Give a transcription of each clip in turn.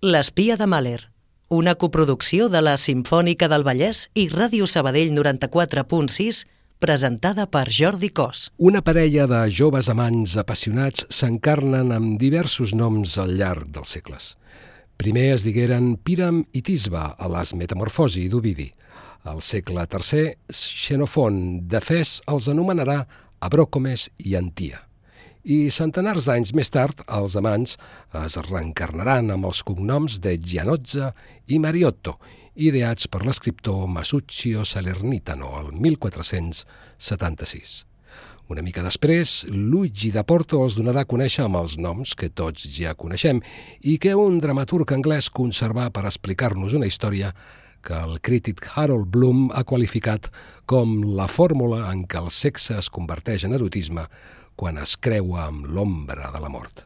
L'espia de Mahler, una coproducció de la Simfònica del Vallès i Ràdio Sabadell 94.6, presentada per Jordi Cos. Una parella de joves amants apassionats s'encarnen amb diversos noms al llarg dels segles. Primer es digueren Píram i Tisba a les Metamorfosi d'Ovidi. Al segle III, Xenofont d'Efès els anomenarà Abròcomes i Antia i centenars d'anys més tard els amants es reencarnaran amb els cognoms de Gianozza i Mariotto, ideats per l'escriptor Masuccio Salernitano el 1476. Una mica després, Luigi da Porto els donarà a conèixer amb els noms que tots ja coneixem i que un dramaturg anglès conservà per explicar-nos una història que el crític Harold Bloom ha qualificat com la fórmula en què el sexe es converteix en erotisme quan es creua amb l'ombra de la mort.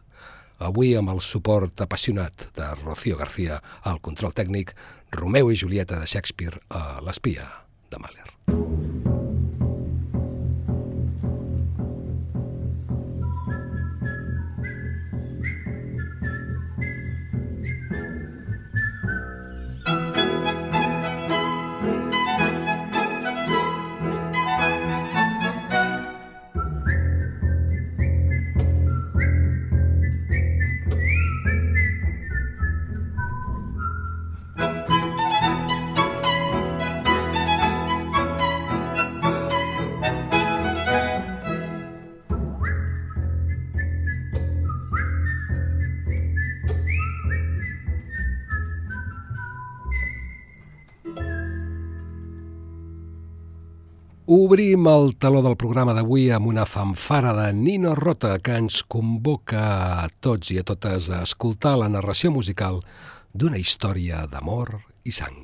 Avui, amb el suport apassionat de Rocío García al control tècnic, Romeu i Julieta de Shakespeare a l'espia de Mahler. Obrim el taló del programa d'avui amb una fanfara de Nino Rota que ens convoca a tots i a totes a escoltar la narració musical d'una història d'amor i sang.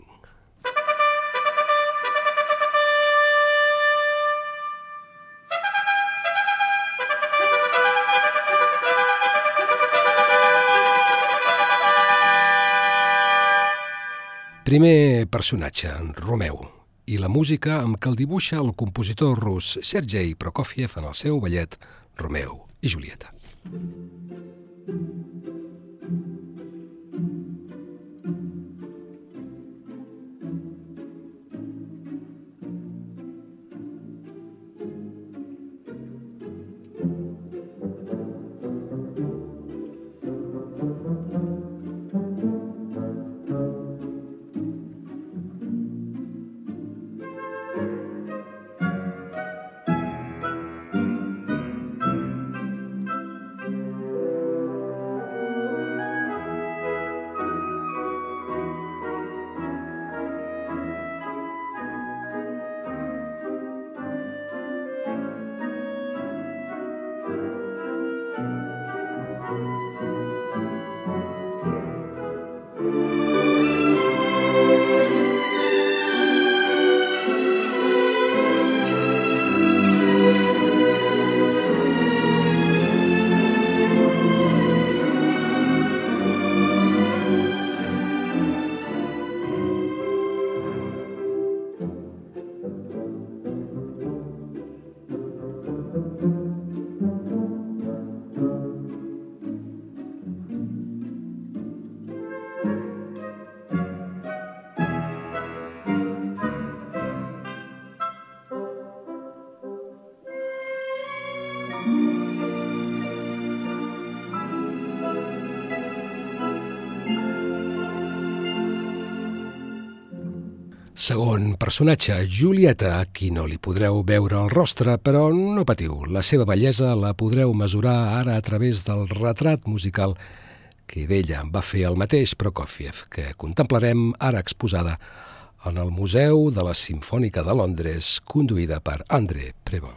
Primer personatge, Romeu i la música amb què el dibuixa el compositor rus Sergei Prokofiev en el seu ballet Romeu i Julieta. thank you Segon personatge, Julieta, a qui no li podreu veure el rostre, però no patiu, la seva bellesa la podreu mesurar ara a través del retrat musical que d'ella va fer el mateix Prokofiev, que contemplarem ara exposada en el Museu de la Simfònica de Londres, conduïda per André Prevot.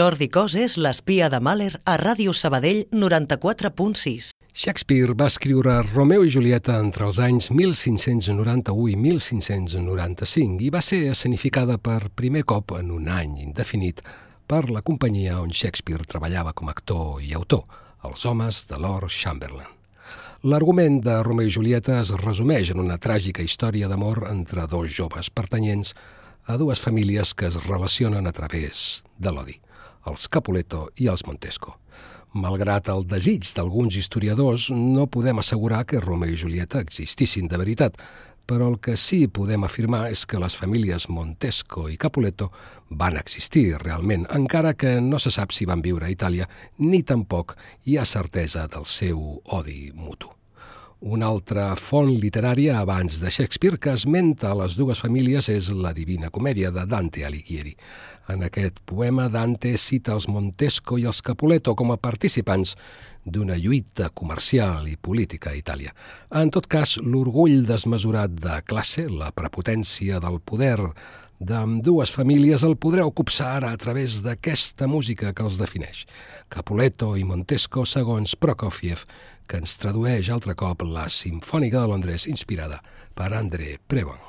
Jordi Cos és l'espia de Mahler a Ràdio Sabadell 94.6. Shakespeare va escriure Romeu i Julieta entre els anys 1591 i 1595 i va ser escenificada per primer cop en un any indefinit per la companyia on Shakespeare treballava com a actor i autor, els homes de Lord Chamberlain. L'argument de Romeu i Julieta es resumeix en una tràgica història d'amor entre dos joves pertanyents a dues famílies que es relacionen a través de l'odi, els Capuleto i els Montesco. Malgrat el desig d'alguns historiadors, no podem assegurar que Romeo i Julieta existissin de veritat, però el que sí podem afirmar és que les famílies Montesco i Capuleto van existir realment, encara que no se sap si van viure a Itàlia, ni tampoc hi ha certesa del seu odi mutu. Una altra font literària abans de Shakespeare que esmenta les dues famílies és la Divina Comèdia de Dante Alighieri. En aquest poema, Dante cita els Montesco i els Capuleto com a participants d'una lluita comercial i política a Itàlia. En tot cas, l'orgull desmesurat de classe, la prepotència del poder d'ambdues famílies el podreu copsar ara a través d'aquesta música que els defineix. Capuleto i Montesco segons Prokofiev, que ens tradueix altre cop la Simfònica de Londres inspirada per André Prevon.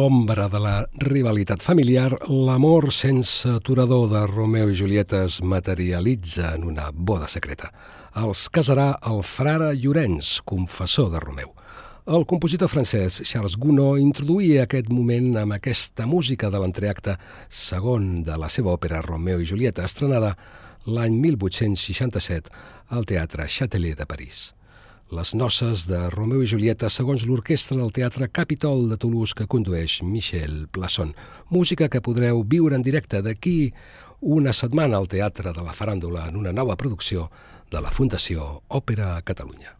L'ombra de la rivalitat familiar, l'amor sense aturador de Romeo i Julieta es materialitza en una boda secreta. Els casarà el frare Llorenç, confessor de Romeu. El compositor francès Charles Gounod introduïa aquest moment amb aquesta música de l'entreacte segon de la seva òpera Romeo i Julieta, estrenada l'any 1867 al Teatre Châtelet de París. Les noces de Romeu i Julieta segons l'orquestra del Teatre Capitol de Toulouse que condueix Michel Plasson. Música que podreu viure en directe d'aquí una setmana al Teatre de la Faràndula en una nova producció de la Fundació Òpera Catalunya.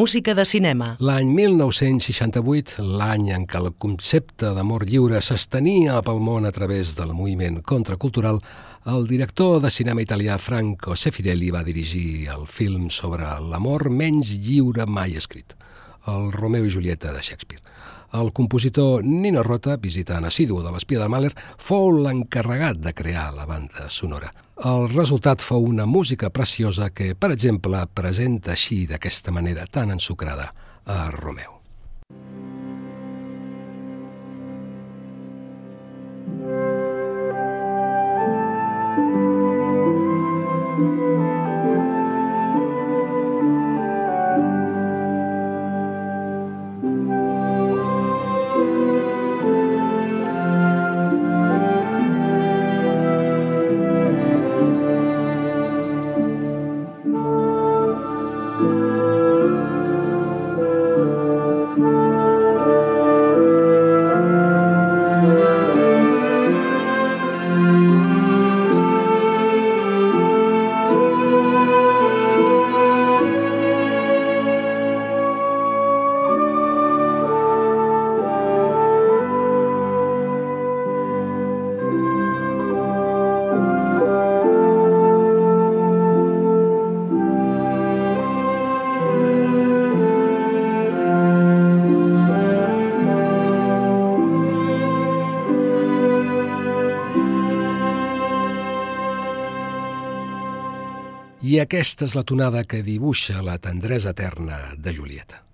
Música de cinema. L'any 1968, l'any en què el concepte d'amor lliure s'estenia pel món a través del moviment contracultural, el director de cinema italià Franco Sefirelli va dirigir el film sobre l'amor menys lliure mai escrit, el Romeo i Julieta de Shakespeare. El compositor Nino Rota, visitant assidu de l'espia de Mahler, fou l'encarregat de crear la banda sonora. El resultat fou una música preciosa que, per exemple, presenta així d'aquesta manera tan ensucrada a Romeu. Aquesta és la tonada que dibuixa la tendresa eterna de Julieta.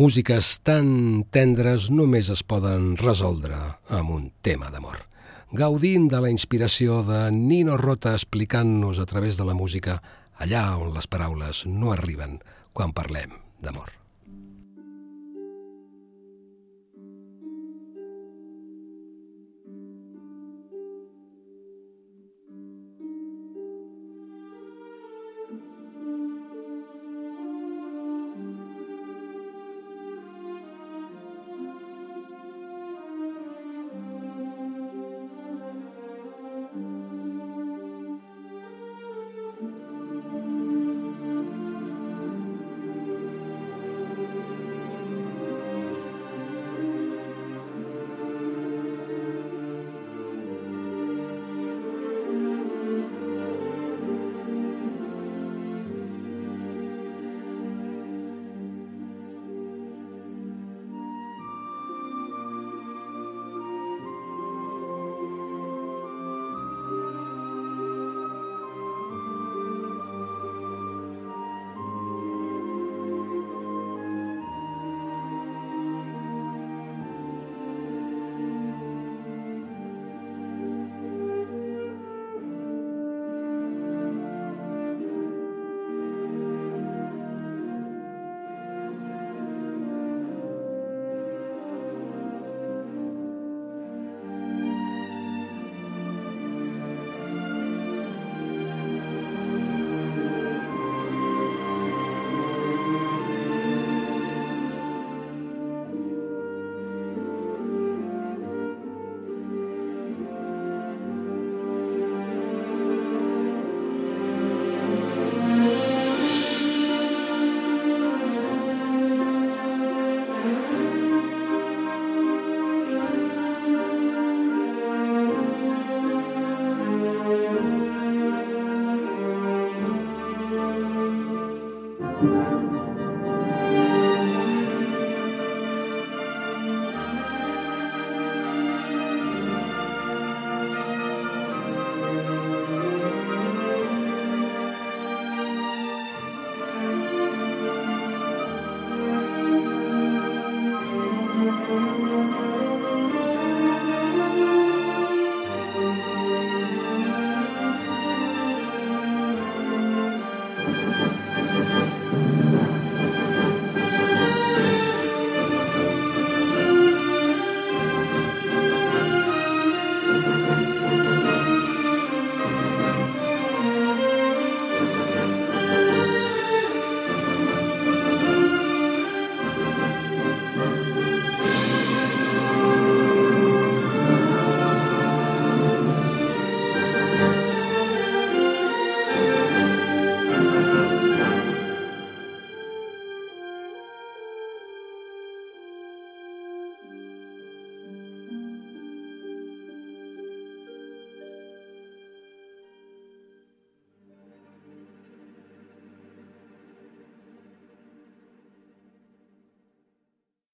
Músiques tan tendres només es poden resoldre amb un tema d'amor. Gaudim de la inspiració de Nino Rota explicant-nos a través de la música allà on les paraules no arriben quan parlem d'amor.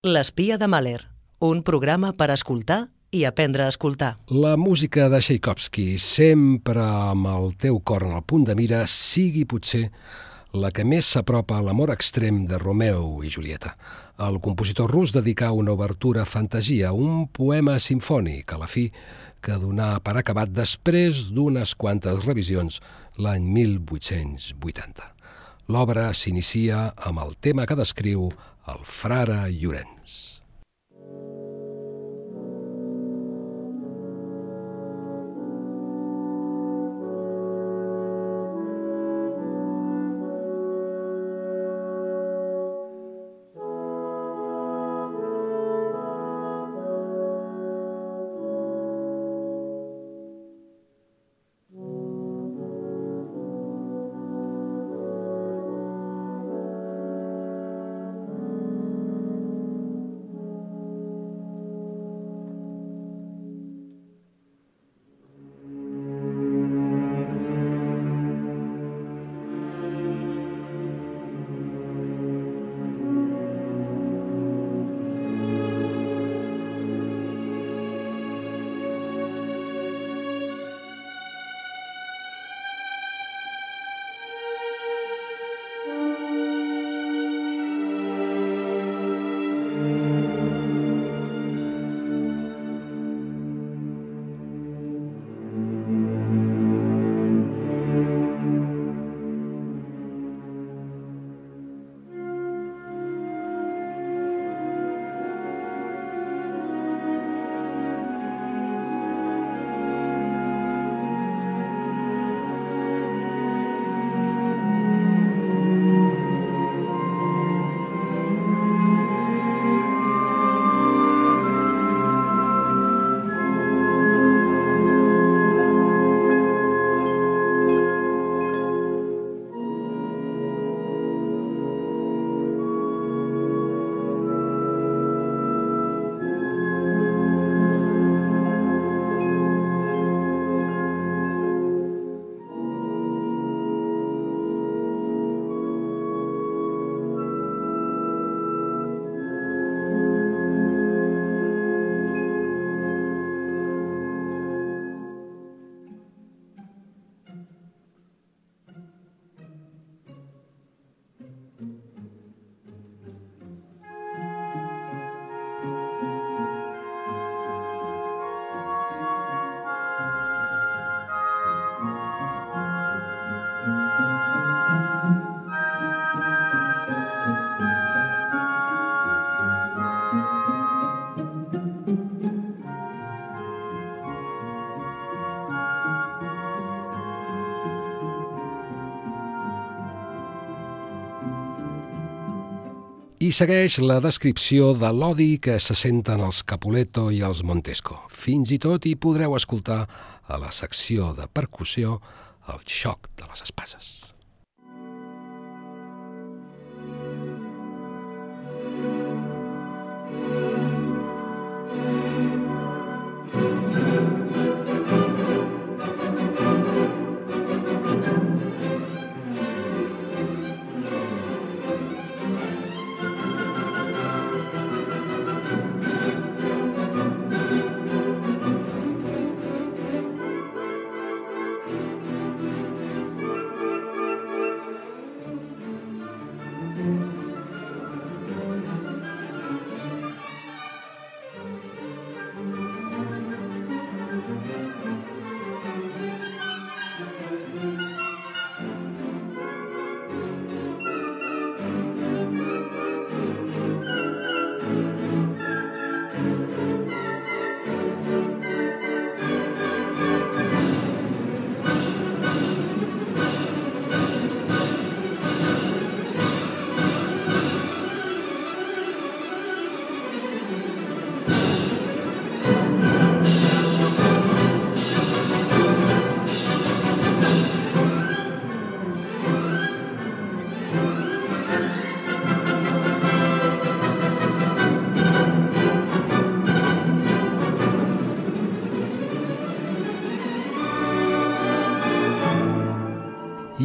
L'espia de Mahler, un programa per escoltar i aprendre a escoltar. La música de Tchaikovsky, sempre amb el teu cor en el punt de mira, sigui potser la que més s'apropa a l'amor extrem de Romeu i Julieta. El compositor rus dedicà una obertura a fantasia, un poema sinfònic, a la fi, que donà per acabat després d'unes quantes revisions l'any 1880. L'obra s'inicia amb el tema que descriu el frare Llorenç. I segueix la descripció de l'odi que se senten els Capuleto i els Montesco. Fins i tot hi podreu escoltar a la secció de percussió el xoc de les espases.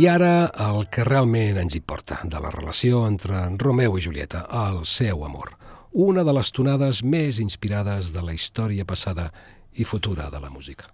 I ara el que realment ens importa, de la relació entre Romeu i Julieta, el seu amor. Una de les tonades més inspirades de la història passada i futura de la música.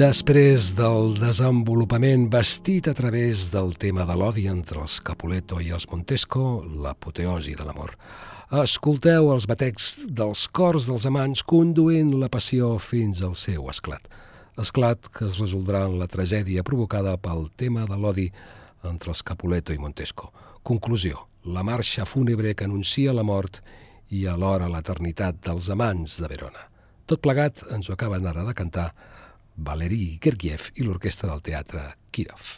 Després del desenvolupament vestit a través del tema de l'odi entre els Capuleto i els Montesco, l'apoteosi de l'amor, escolteu els batecs dels cors dels amants conduint la passió fins al seu esclat. Esclat que es resoldrà en la tragèdia provocada pel tema de l'odi entre els Capuleto i Montesco. Conclusió, la marxa fúnebre que anuncia la mort i alhora l'eternitat dels amants de Verona. Tot plegat ens ho acaben ara de cantar Valery Gergiev i l'orquestra del teatre Kirov.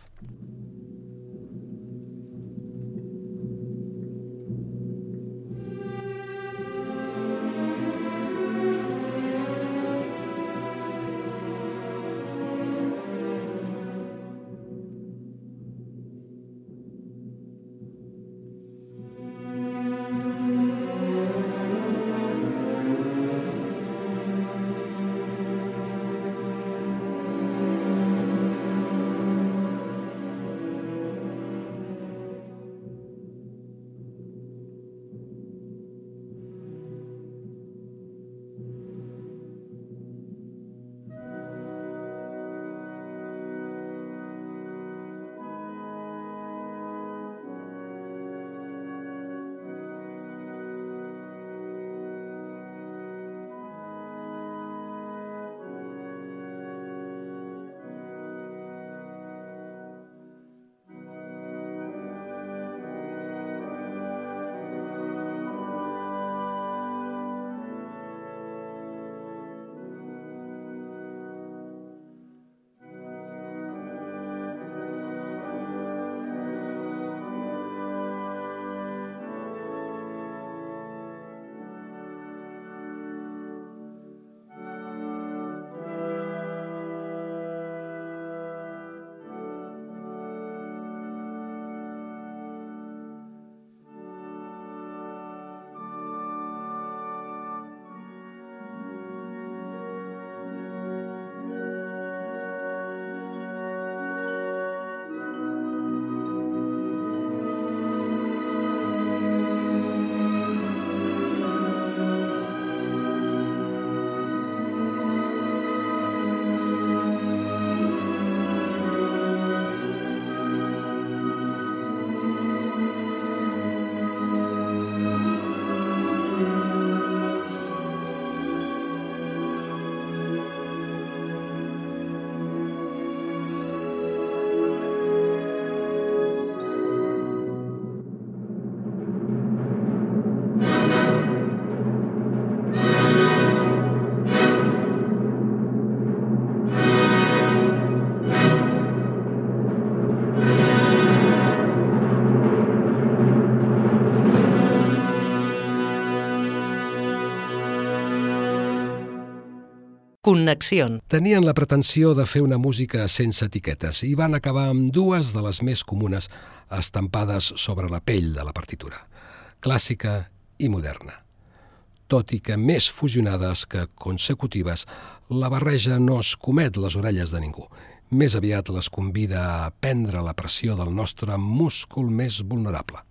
Connexió. Tenien la pretensió de fer una música sense etiquetes i van acabar amb dues de les més comunes estampades sobre la pell de la partitura, clàssica i moderna. Tot i que més fusionades que consecutives, la barreja no es comet les orelles de ningú. Més aviat les convida a prendre la pressió del nostre múscul més vulnerable,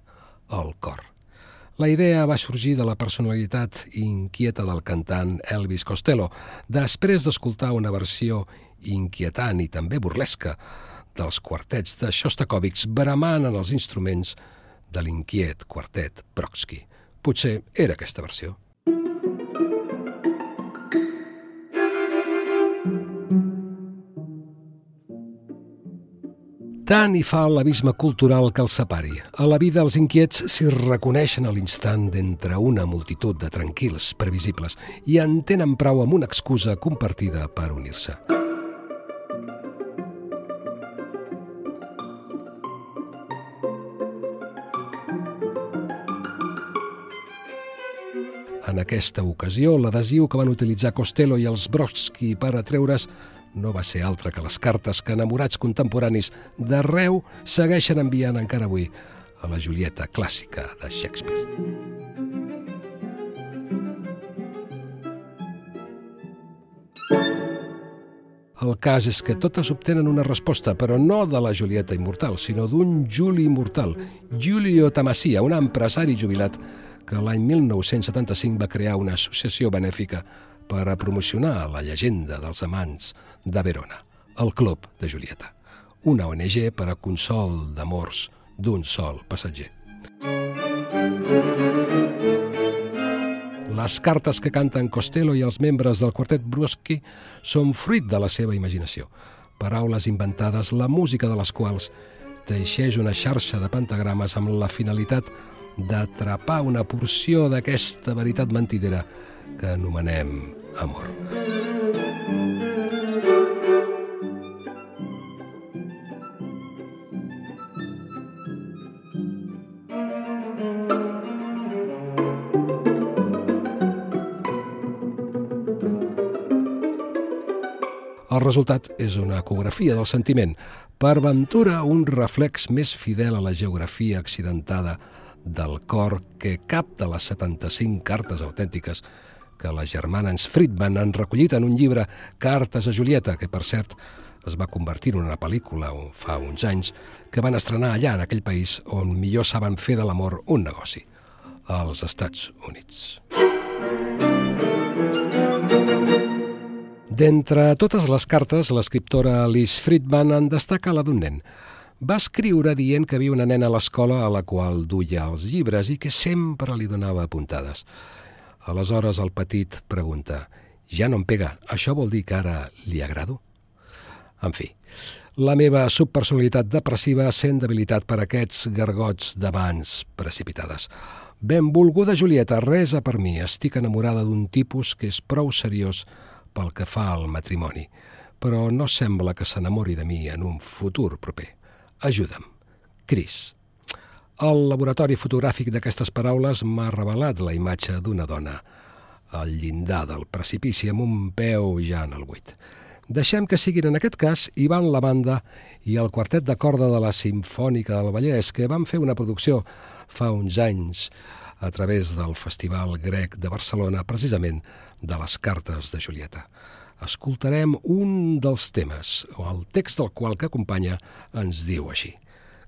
el cor. La idea va sorgir de la personalitat inquieta del cantant Elvis Costello, després d'escoltar una versió inquietant i també burlesca dels quartets de Shostakovich bramant en els instruments de l'inquiet quartet Brodsky. Potser era aquesta versió. Tant hi fa l'abisme cultural que els separi. A la vida els inquiets s'hi reconeixen a l'instant d'entre una multitud de tranquils, previsibles, i en tenen prou amb una excusa compartida per unir-se. En aquesta ocasió, l'adhesiu que van utilitzar Costello i els Brodsky per atreure's no va ser altra que les cartes que enamorats contemporanis d'arreu segueixen enviant encara avui a la Julieta clàssica de Shakespeare. El cas és que totes obtenen una resposta, però no de la Julieta immortal, sinó d'un Juli immortal, Giulio Tamassia, un empresari jubilat que l'any 1975 va crear una associació benèfica per a promocionar la llegenda dels amants de Verona. el Club de Julieta, una ONG per a consol d'amors d'un sol passatger. Les cartes que canten Costello i els membres del quartet Bruschi són fruit de la seva imaginació. Paraules inventades, la música de les quals teixeix una xarxa de pentagrames amb la finalitat d'atrapar una porció d'aquesta veritat mentidera que anomenem amor. El resultat és una ecografia del sentiment, per ventura un reflex més fidel a la geografia accidentada del cor que cap de les 75 cartes autèntiques que les germanes Friedman han recollit en un llibre Cartes a Julieta, que per cert es va convertir en una pel·lícula fa uns anys que van estrenar allà en aquell país on millor saben fer de l'amor un negoci, als Estats Units. D'entre totes les cartes, l'escriptora Liz Friedman en destaca la d'un nen. Va escriure dient que havia una nena a l'escola a la qual duia els llibres i que sempre li donava apuntades. Aleshores el petit pregunta «Ja no em pega, això vol dir que ara li agrado?» En fi, la meva subpersonalitat depressiva sent debilitat per aquests gargots d'abans precipitades. Benvolguda Julieta, resa per mi. Estic enamorada d'un tipus que és prou seriós pel que fa al matrimoni, però no sembla que s'enamori de mi en un futur proper. Ajuda'm. Cris. El laboratori fotogràfic d'aquestes paraules m'ha revelat la imatge d'una dona al llindar del precipici amb un peu ja en el buit. Deixem que siguin en aquest cas Ivan la banda i el quartet de corda de la Simfònica del Vallès, que van fer una producció fa uns anys a través del Festival Grec de Barcelona, precisament de les cartes de Julieta. Escoltarem un dels temes, o el text del qual que acompanya ens diu així.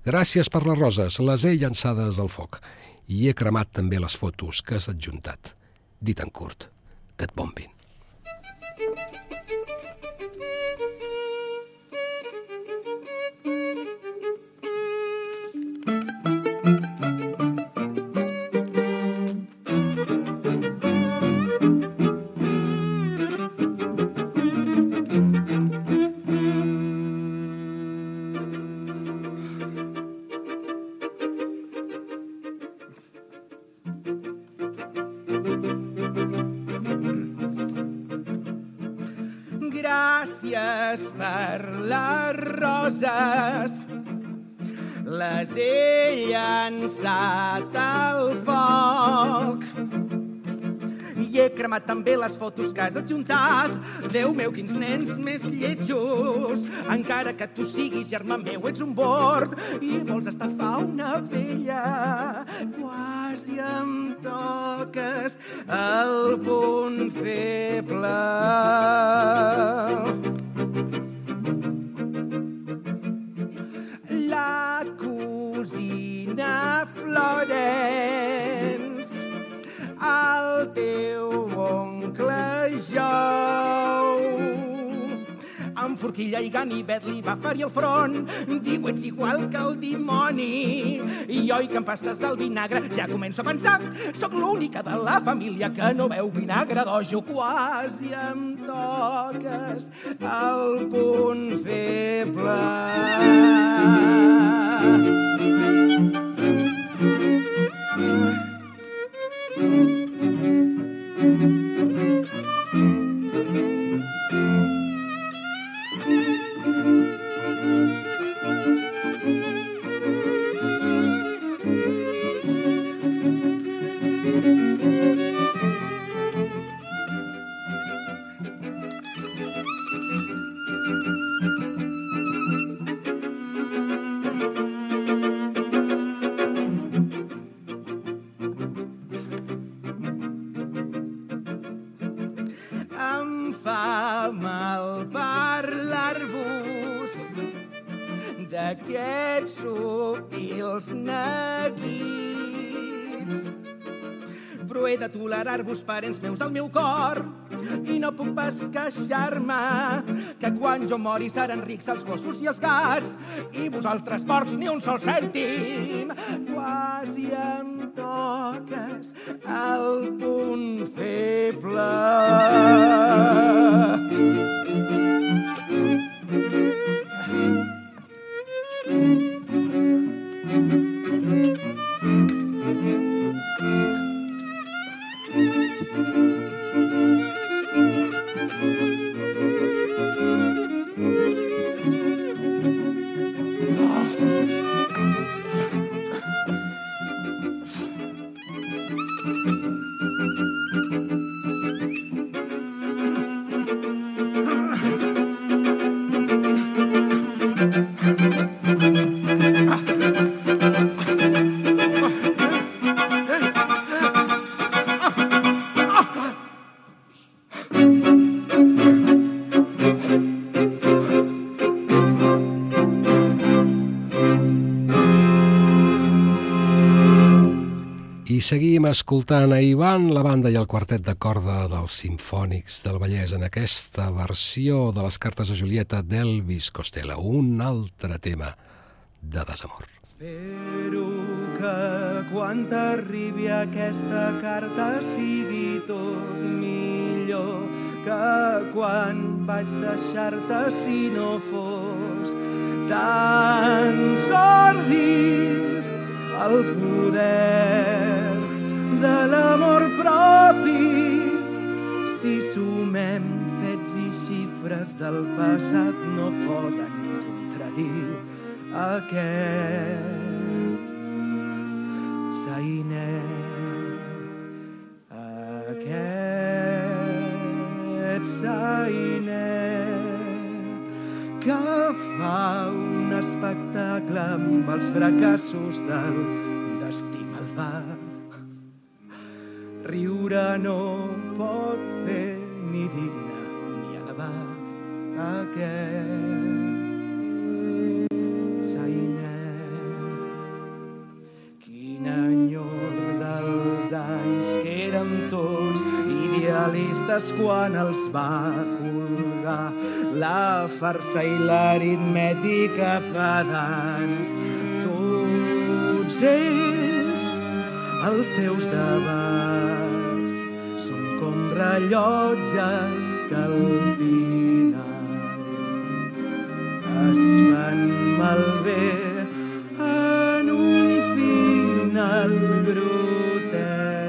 Gràcies per les roses, les he llançades al foc i he cremat també les fotos que has adjuntat. Dit en curt, que et bombin. Gràcies per les roses, les he llançat al foc. I he cremat també les fotos que has adjuntat. Déu meu, quins nens més lletjos. Encara que tu siguis germà meu, ets un bord i vols estafar una vella. Quasi em toques el punt feble. La forquilla i ganivet li va ferir el front. Diu, ets igual que el dimoni. I oi que em passes el vinagre, ja començo a pensar. Sóc l'única de la família que no veu vinagre d'ojo. Quasi em toques el punt feble. Em d'aquests subtils neguits. Però he de tolerar-vos, parents meus del meu cor, i no puc pas queixar-me que quan jo mori seran rics els gossos i els gats i vosaltres porcs ni un sol cèntim. Quasi em toques el punt feble. Seguim escoltant a Ivan, la banda i el quartet de corda dels Simfònics del Vallès en aquesta versió de les cartes a Julieta d'Elvis Costello, un altre tema de desamor. Espero que quan t'arribi aquesta carta sigui tot millor que quan vaig deixar-te si no fos tan sordid el poder de l'amor propi. Si sumem fets i xifres del passat no poden contradir aquest sainet aquest sainet que fa un espectacle amb els fracassos del destí Riure no pot fer ni digne ni elevat aquest sainet. Quin enyor dels anys que érem tots idealistes quan els va colgar la farsa i l'aritmètica pedants. Tots ells els seus com rellotges que al final es fan malbé en un final grotesc.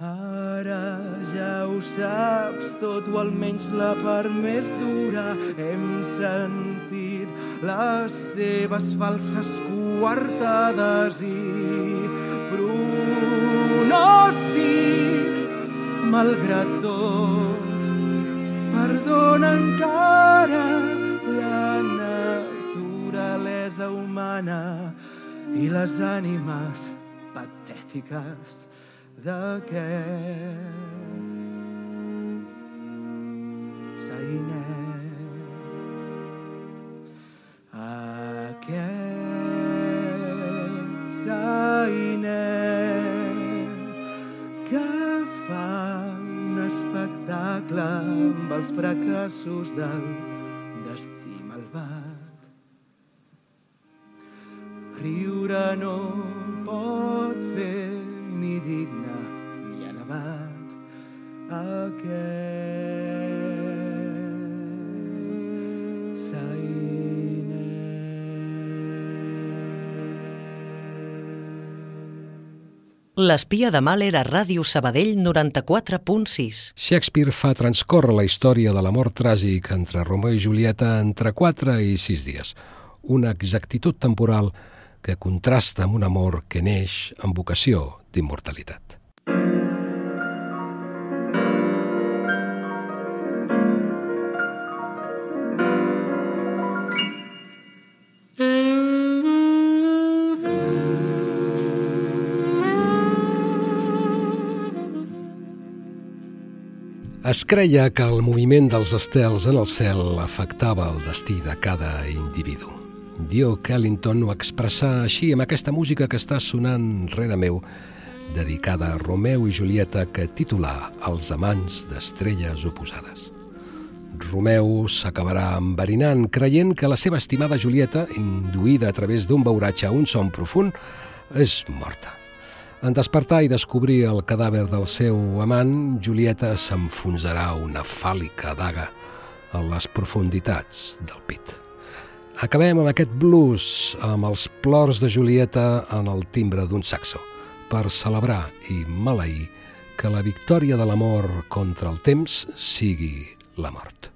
Ara ja ho saps tot o almenys la part més dura hem sentit les seves falses coartades i Malgrat tot, perdona encara la naturalesa humana i les ànimes patètiques d'aquest sainet. Fracassos del destí L'espia de mal era Ràdio Sabadell 94.6. Shakespeare fa transcórrer la història de l'amor tràgic entre Romeo i Julieta entre 4 i 6 dies. Una exactitud temporal que contrasta amb un amor que neix amb vocació d'immortalitat. Es creia que el moviment dels estels en el cel afectava el destí de cada individu. Duke Ellington ho expressà així amb aquesta música que està sonant rere meu dedicada a Romeu i Julieta que titula Els amants d'estrelles oposades. Romeu s'acabarà enverinant creient que la seva estimada Julieta, induïda a través d'un beuratge a un son profund, és morta. En despertar i descobrir el cadàver del seu amant, Julieta s'enfonsarà una fàl·lica daga a les profunditats del pit. Acabem amb aquest blues, amb els plors de Julieta en el timbre d'un saxo, per celebrar i maleir que la victòria de l'amor contra el temps sigui la mort.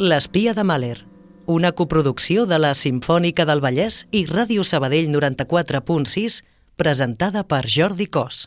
L'espia de Mahler, una coproducció de la Simfònica del Vallès i Ràdio Sabadell 94.6, presentada per Jordi Cos.